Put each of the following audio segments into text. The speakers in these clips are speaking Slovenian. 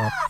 top.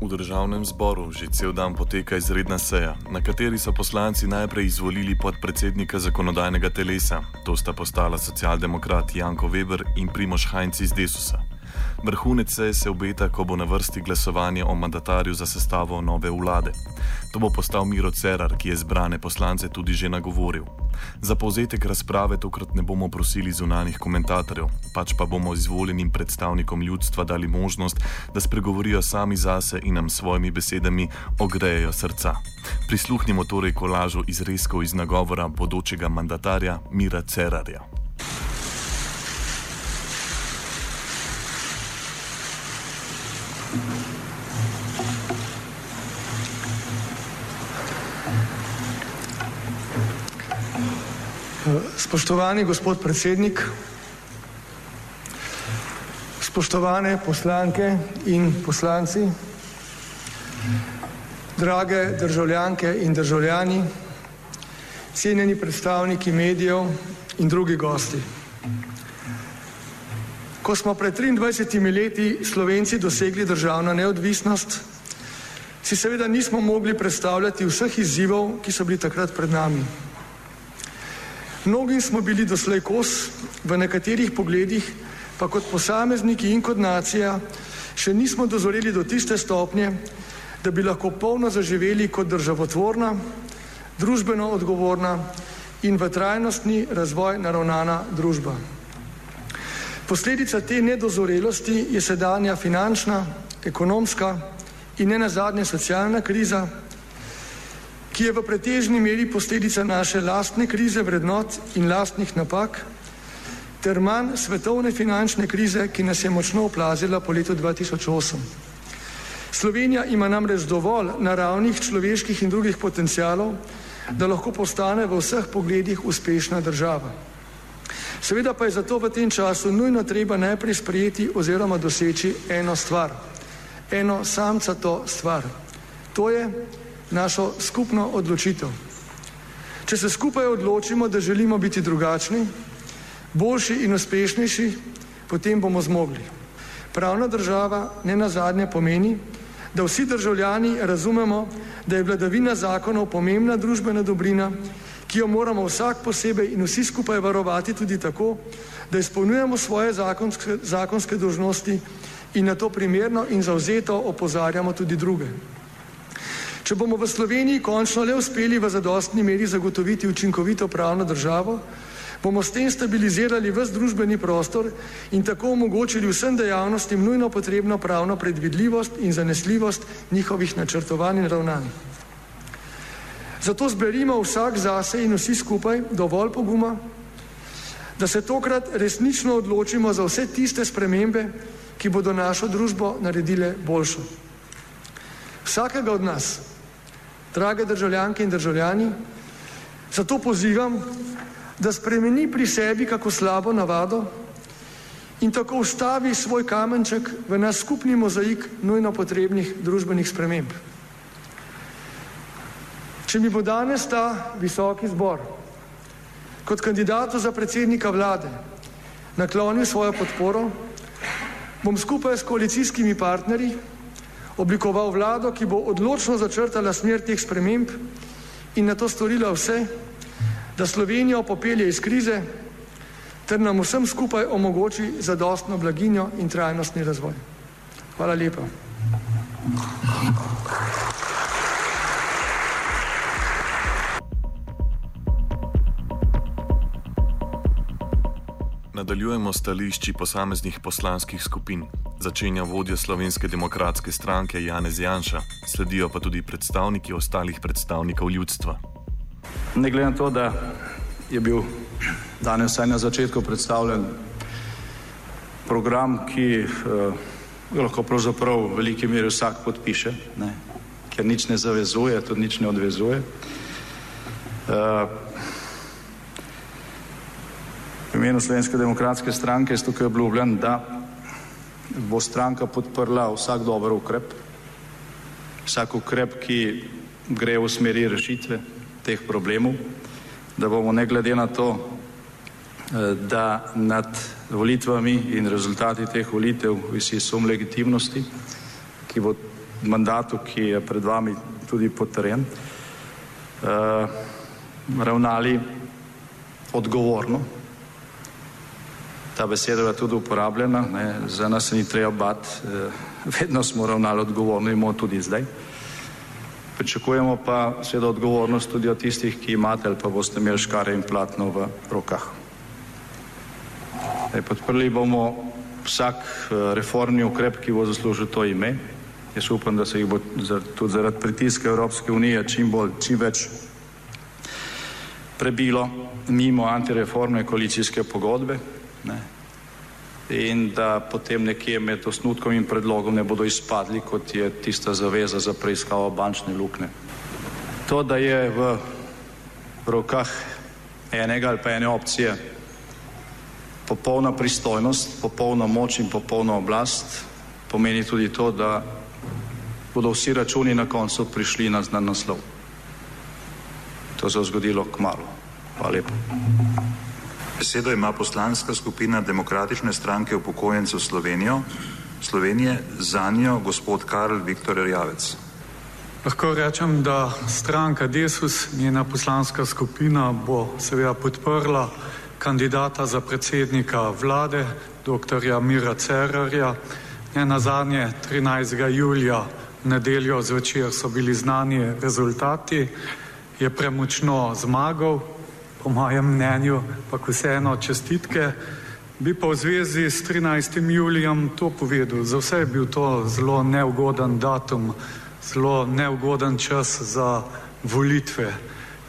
V državnem zboru že cel dan poteka izredna seja, na kateri so poslanci najprej izvolili podpredsednika zakonodajnega telesa, to sta postala socialdemokrat Janko Weber in Primoš Hajnc iz Desusa. Vrhunec seje se obeta, ko bo na vrsti glasovanje o mandatarju za sestavo nove vlade. To bo postal Miro Cerar, ki je zbrane poslance tudi že nagovoril. Za povzetek razprave tokrat ne bomo prosili zunanih komentatorjev, pač pa bomo izvoljenim predstavnikom ljudstva dali možnost, da spregovorijo sami zase in nam s svojimi besedami ogrejejo srca. Prisluhnimo torej kolažu izrezkov iz nagovora bodočega mandatarja Mira Cerarja. Spoštovani gospod predsednik, spoštovane poslanke in poslanci, drage državljanke in državljani, cenjeni predstavniki medijev in drugi gosti. Ko smo pred 23 leti Slovenci dosegli državno neodvisnost, si seveda nismo mogli predstavljati vseh izzivov, ki so bili takrat pred nami. Mnogi smo bili doslej kos, v nekaterih pogledih pa kot posamezniki in kot nacija še nismo dozoreli do tiste stopnje, da bi lahko polno zaživeli kot državotvorna, družbeno odgovorna in v trajnostni razvoj naravnana družba. Posledica te nedozorelosti je sedanja finančna, ekonomska in ne nazadnje socialna kriza, ki je v pretežni meri posledica naše lastne krize vrednot in lastnih napak, ter manj svetovne finančne krize, ki nas je močno oplazila po letu 2008. Slovenija ima namreč dovolj naravnih, človeških in drugih potencialov, da lahko postane v vseh pogledih uspešna država. Seveda pa je zato v tem času nujno treba najprej sprejeti oziroma doseči eno stvar, eno samcato stvar. To je našo skupno odločitev. Če se skupaj odločimo, da želimo biti drugačni, boljši in uspešnejši, potem bomo zmogli. Pravna država ne nazadnje pomeni, da vsi državljani razumemo, da je vladavina zakonov pomembna družbena dobrina, ki jo moramo vsak posebej in vsi skupaj varovati tudi tako, da izpolnjujemo svoje zakonske, zakonske dožnosti in na to primerno in zauzeto opozarjamo tudi druge. Če bomo v Sloveniji končno le uspeli v zadostni meri zagotoviti učinkovito pravno državo, bomo s tem stabilizirali vse družbeni prostor in tako omogočili vsem dejavnostim nujno potrebno pravno predvidljivost in zanesljivost njihovih načrtovanj in ravnanj. Zato zberimo vsak zase in vsi skupaj dovolj poguma, da se tokrat resnično odločimo za vse tiste spremembe, ki bodo našo družbo naredile boljšo. Vsakega od nas, drage državljanke in državljani, zato pozivam, da spremeni pri sebi kako slabo navado in tako ustavi svoj kamenček v naš skupni mozaik nujno potrebnih družbenih sprememb. Če mi bo danes ta visoki zbor kot kandidatu za predsednika vlade naklonil svojo podporo, bom skupaj s koalicijskimi partnerji oblikoval vlado, ki bo odločno začrtala smer teh sprememb in na to storila vse, da Slovenijo popelje iz krize ter nam vsem skupaj omogoči zadostno blaginjo in trajnostni razvoj. Hvala lepa. Nadaljujemo stališči posameznih poslanskih skupin. Začenja vodja Slovenske demokratske stranke Janez Janša, sledijo pa tudi predstavniki ostalih predstavnikov ljudstva. Ne glede na to, da je bil danes vsaj na začetku predstavljen program, ki uh, lahko pravzaprav v veliki meri vsak podpiše, ne, ker nič ne zavezuje, tudi nič ne odvezuje. V imenu Slovenske demokratske stranke je tukaj obljubljen, da bo stranka podprla vsak dober ukrep, vsak ukrep, ki gre v smeri rešitve teh problemov, da bomo ne glede na to, da nad volitvami in rezultati teh volitev visi sum legitimnosti, ki bo mandatu, ki je pred vami tudi potrjen, ravnali odgovorno. Ta beseda je tudi uporabljena, ne, za nas se ni treba bati, vedno smo ravnali odgovorno in bomo tudi zdaj. Pričakujemo pa seveda odgovornost tudi od tistih, ki imate ali pa boste imeli škare in platno v rokah. Podprli bomo vsak reformni ukrep, ki bo zaslužil to ime. Jaz upam, da se jih bo tudi zaradi pritiska Evropske unije čim bolj, čim več prebilo mimo antireformne koalicijske pogodbe ne, in da potem nekje med osnutkom in predlogom ne bodo izpadli, kot je tista zaveza za preiskavo bančne luknje. To, da je v rokah enega ali pa ene opcije popolna pristojnost, popolna moč in popolna oblast, pomeni tudi to, da bodo vsi računi na koncu prišli na znan naslov. To se bo zgodilo kmalu. Hvala lepa. Besedo ima poslanska skupina Demokratične stranke upokojencev Slovenijo, Slovenije, za njo gospod Karl Viktor Erjavec. Lahko rečem, da stranka Desus, njena poslanska skupina bo seveda podprla kandidata za predsednika vlade, dr. Mira Cerarja. Ne nazadnje 13. julija nedeljo zvečer so bili znani rezultati, je premočno zmagal, po mojem mnenju pa vseeno čestitke. Bi pa v zvezi s 13. julijem to povedal. Za vse je bil to zelo neugoden datum, zelo neugoden čas za volitve.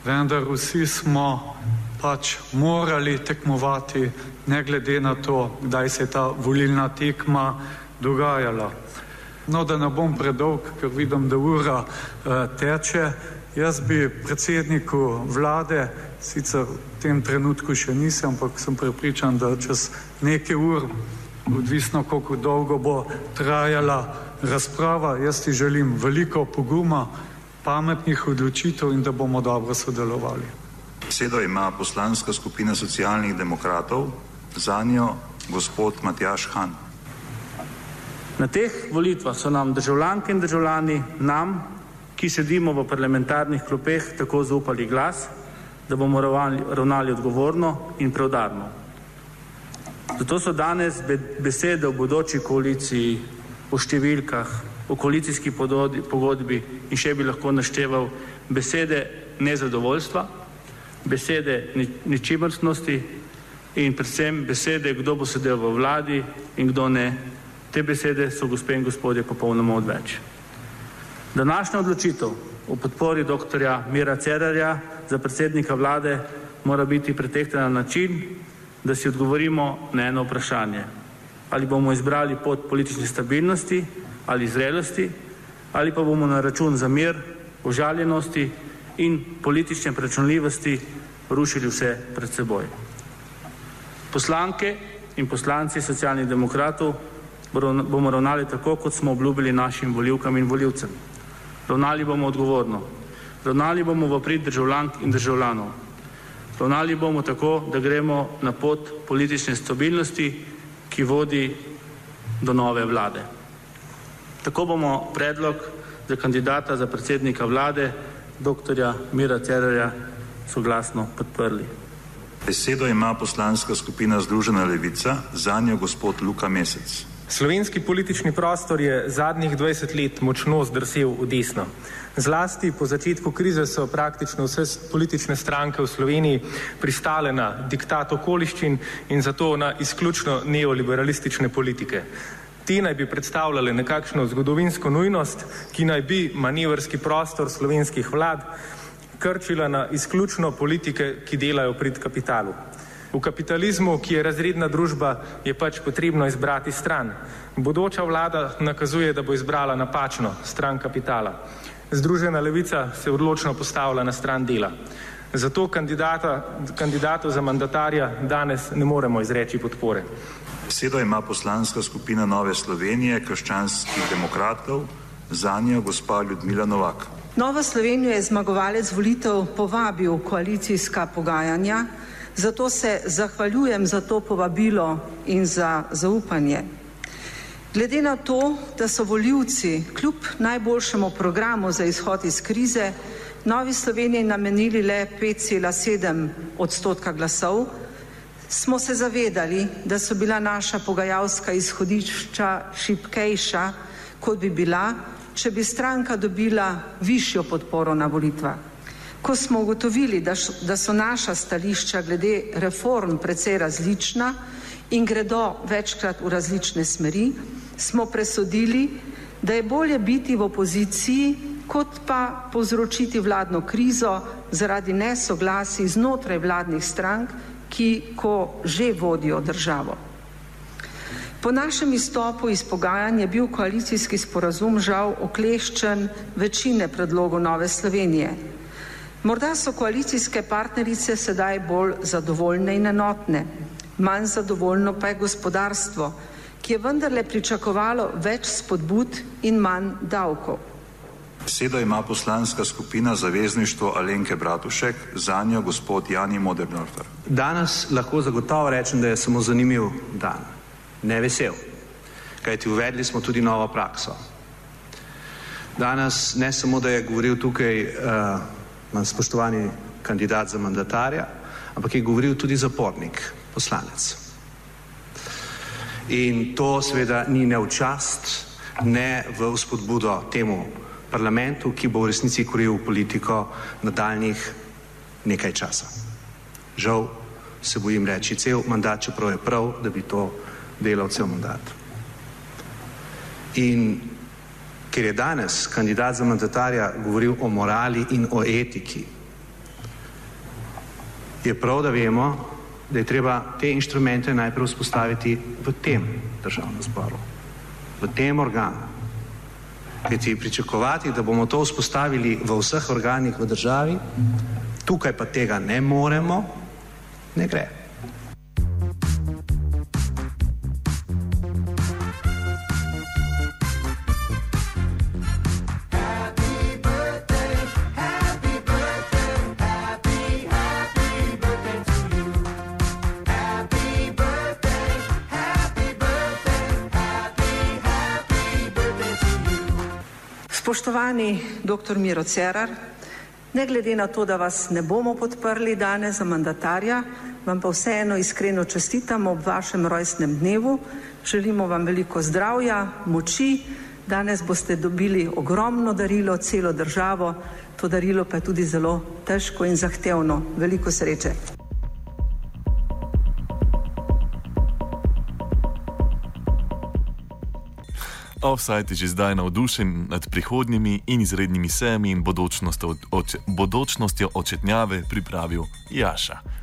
Vendar vsi smo pač morali tekmovati, ne glede na to, kdaj se je ta volilna tekma dogajala. No, da ne bom predolg, ker vidim, da ura uh, teče. Jaz bi predsedniku vlade, sicer v tem trenutku še nisem, ampak sem prepričan, da čez nekaj ur, odvisno koliko dolgo bo trajala razprava, jaz ti želim veliko poguma, pametnih odločitev in da bomo dobro sodelovali. Besedo ima poslanska skupina socialnih demokratov, za njo gospod Matjaš Han. Na teh volitvah so nam državljanke in državljani, nam, ki sedimo v parlamentarnih klopeh, tako zaupali glas, da bomo ravnali odgovorno in preudarno. Zato so danes besede o bodoči koaliciji, o številkah, o koalicijski pogodbi in še bi lahko našteval besede nezadovoljstva, besede ničimrstnosti in predvsem besede, kdo bo sedel v vladi in kdo ne. Te besede so, gospe in gospodje, popolnoma odveč. Današnja odločitev o podpori dr. Mira Cerarja za predsednika vlade mora biti pretehtana na način, da si odgovorimo na eno vprašanje. Ali bomo izbrali pot politične stabilnosti ali zrelosti, ali pa bomo na račun za mir, užaljenosti in politične preračunljivosti rušili vse pred seboj. Poslanke in poslanci socialnih demokratov bomo ravnali tako, kot smo obljubili našim voljivkam in voljivcem. Ravnali bomo odgovorno, ravnali bomo v prid državljank in državljanov. Ravnali bomo tako, da gremo na pot politične stabilnosti, ki vodi do nove vlade. Tako bomo predlog za kandidata za predsednika vlade, dr. Mira Cerarja, soglasno podprli. Besedo ima poslanska skupina Združena levica, za njo gospod Luka Mesec. Slovenski politični prostor je zadnjih 20 let močno zdrsel v desno. Zlasti po začetku krize so praktično vse politične stranke v Sloveniji pristale na diktat okoliščin in zato na izključno neoliberalistične politike. Te naj bi predstavljale nekakšno zgodovinsko nujnost, ki naj bi manevrski prostor slovenskih vlad krčila na izključno politike, ki delajo prid kapitalu. V kapitalizmu, ki je razredna družba, je pač potrebno izbrati stran. Bodoča vlada nakazuje, da bo izbrala napačno stran kapitala. Združena levica se odločno postavlja na stran dela. Zato kandidatu za mandatarja danes ne moremo izreči podpore. Besedo ima poslanska skupina Nove Slovenije, krščanskih demokratov, za njo gospa Ljudmila Novak. Nova Slovenija je zmagovalec volitev povabil koalicijska pogajanja, zato se zahvaljujem za to povabilo in za zaupanje. Glede na to, da so voljivci kljub najboljšemu programu za izhod iz krize Novi Sloveniji namenili le 5,7 odstotka glasov, smo se zavedali, da so bila naša pogajalska izhodišča šipkejša, kot bi bila, če bi stranka dobila višjo podporo na volitvah. Ko smo ugotovili, da, so naša stališča glede reform precej različna in gredo večkrat v različne smeri, smo presodili, da je bolje biti v opoziciji, kot pa povzročiti vladno krizo zaradi nesoglasij znotraj vladnih strank, ki ko že vodijo državo. Po našem izstopu iz pogajanj je bil koalicijski sporazum žal okleščen večine predlogov Nove Slovenije. Morda so koalicijske partnerice sedaj bolj zadovoljne in enotne, manj zadovoljno pa je gospodarstvo, ki je vendarle pričakovalo več spodbud in manj davkov. Besedo ima poslanska skupina Zavezništvo Alenke Bratušek, za njo gospod Jani Modernorfer. Danes lahko zagotovo rečem, da je samo zanimiv dan, ne vesel, kajti uvedli smo tudi novo prakso. Danes ne samo, da je govoril tukaj uh, spoštovani kandidat za mandatarja, ampak je govoril tudi zapornik, poslanec. In to seveda ni ne v čast, ne v spodbudo temu parlamentu, ki bo v resnici koril politiko nadaljnih nekaj časa. Žal se bojim reči cel mandat, čeprav je prav, da bi to delal cel mandat. In ker je danes kandidat za mandatarja govoril o morali in o etiki, je prav, da vemo, da je treba te inštrumente najprej vzpostaviti v tem državnem zboru, v tem organu. Kajti pričakovati, da bomo to vzpostavili v vseh organih v državi, tukaj pa tega ne moremo, ne gre. Spoštovani dr. Miro Cerar, ne glede na to, da vas ne bomo podprli danes za mandatarja, vam pa vseeno iskreno čestitamo ob vašem rojstnem dnevu, želimo vam veliko zdravja, moči, danes boste dobili ogromno darilo, celo državo, to darilo pa je tudi zelo težko in zahtevno. Veliko sreče. Offside je že zdaj navdušen nad prihodnjimi in izrednimi sejami in bodočnostjo, oče, bodočnostjo očetnjave pripravil Jaša.